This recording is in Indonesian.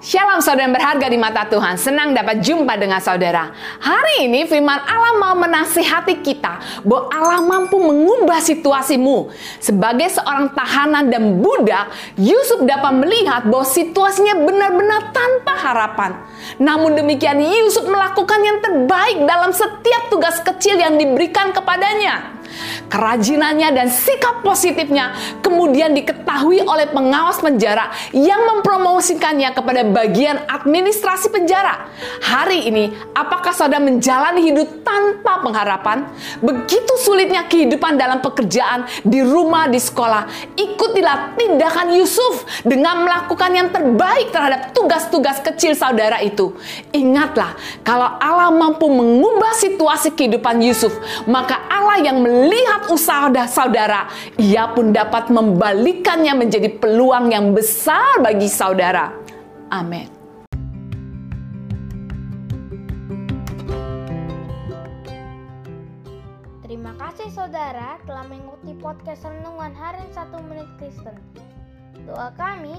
Shalom saudara yang berharga di mata Tuhan, senang dapat jumpa dengan saudara. Hari ini firman Allah mau menasihati kita bahwa Allah mampu mengubah situasimu. Sebagai seorang tahanan dan budak, Yusuf dapat melihat bahwa situasinya benar-benar tanpa harapan. Namun demikian Yusuf melakukan yang terbaik dalam setiap tugas kecil yang diberikan kepadanya. Kerajinannya dan sikap positifnya kemudian diketahui oleh pengawas penjara yang mempromosikannya kepada bagian administrasi penjara. Hari ini, apakah saudara menjalani hidup tanpa pengharapan? Begitu sulitnya kehidupan dalam pekerjaan, di rumah, di sekolah. Ikutilah tindakan Yusuf dengan melakukan yang terbaik terhadap tugas-tugas kecil saudara itu. Ingatlah, kalau Allah mampu mengubah situasi kehidupan Yusuf, maka Allah yang melihat usaha saudara, ia pun dapat membalikannya menjadi peluang yang besar bagi saudara. Amin. Terima kasih saudara telah mengikuti podcast Renungan Harian 1 Menit Kristen. Doa kami,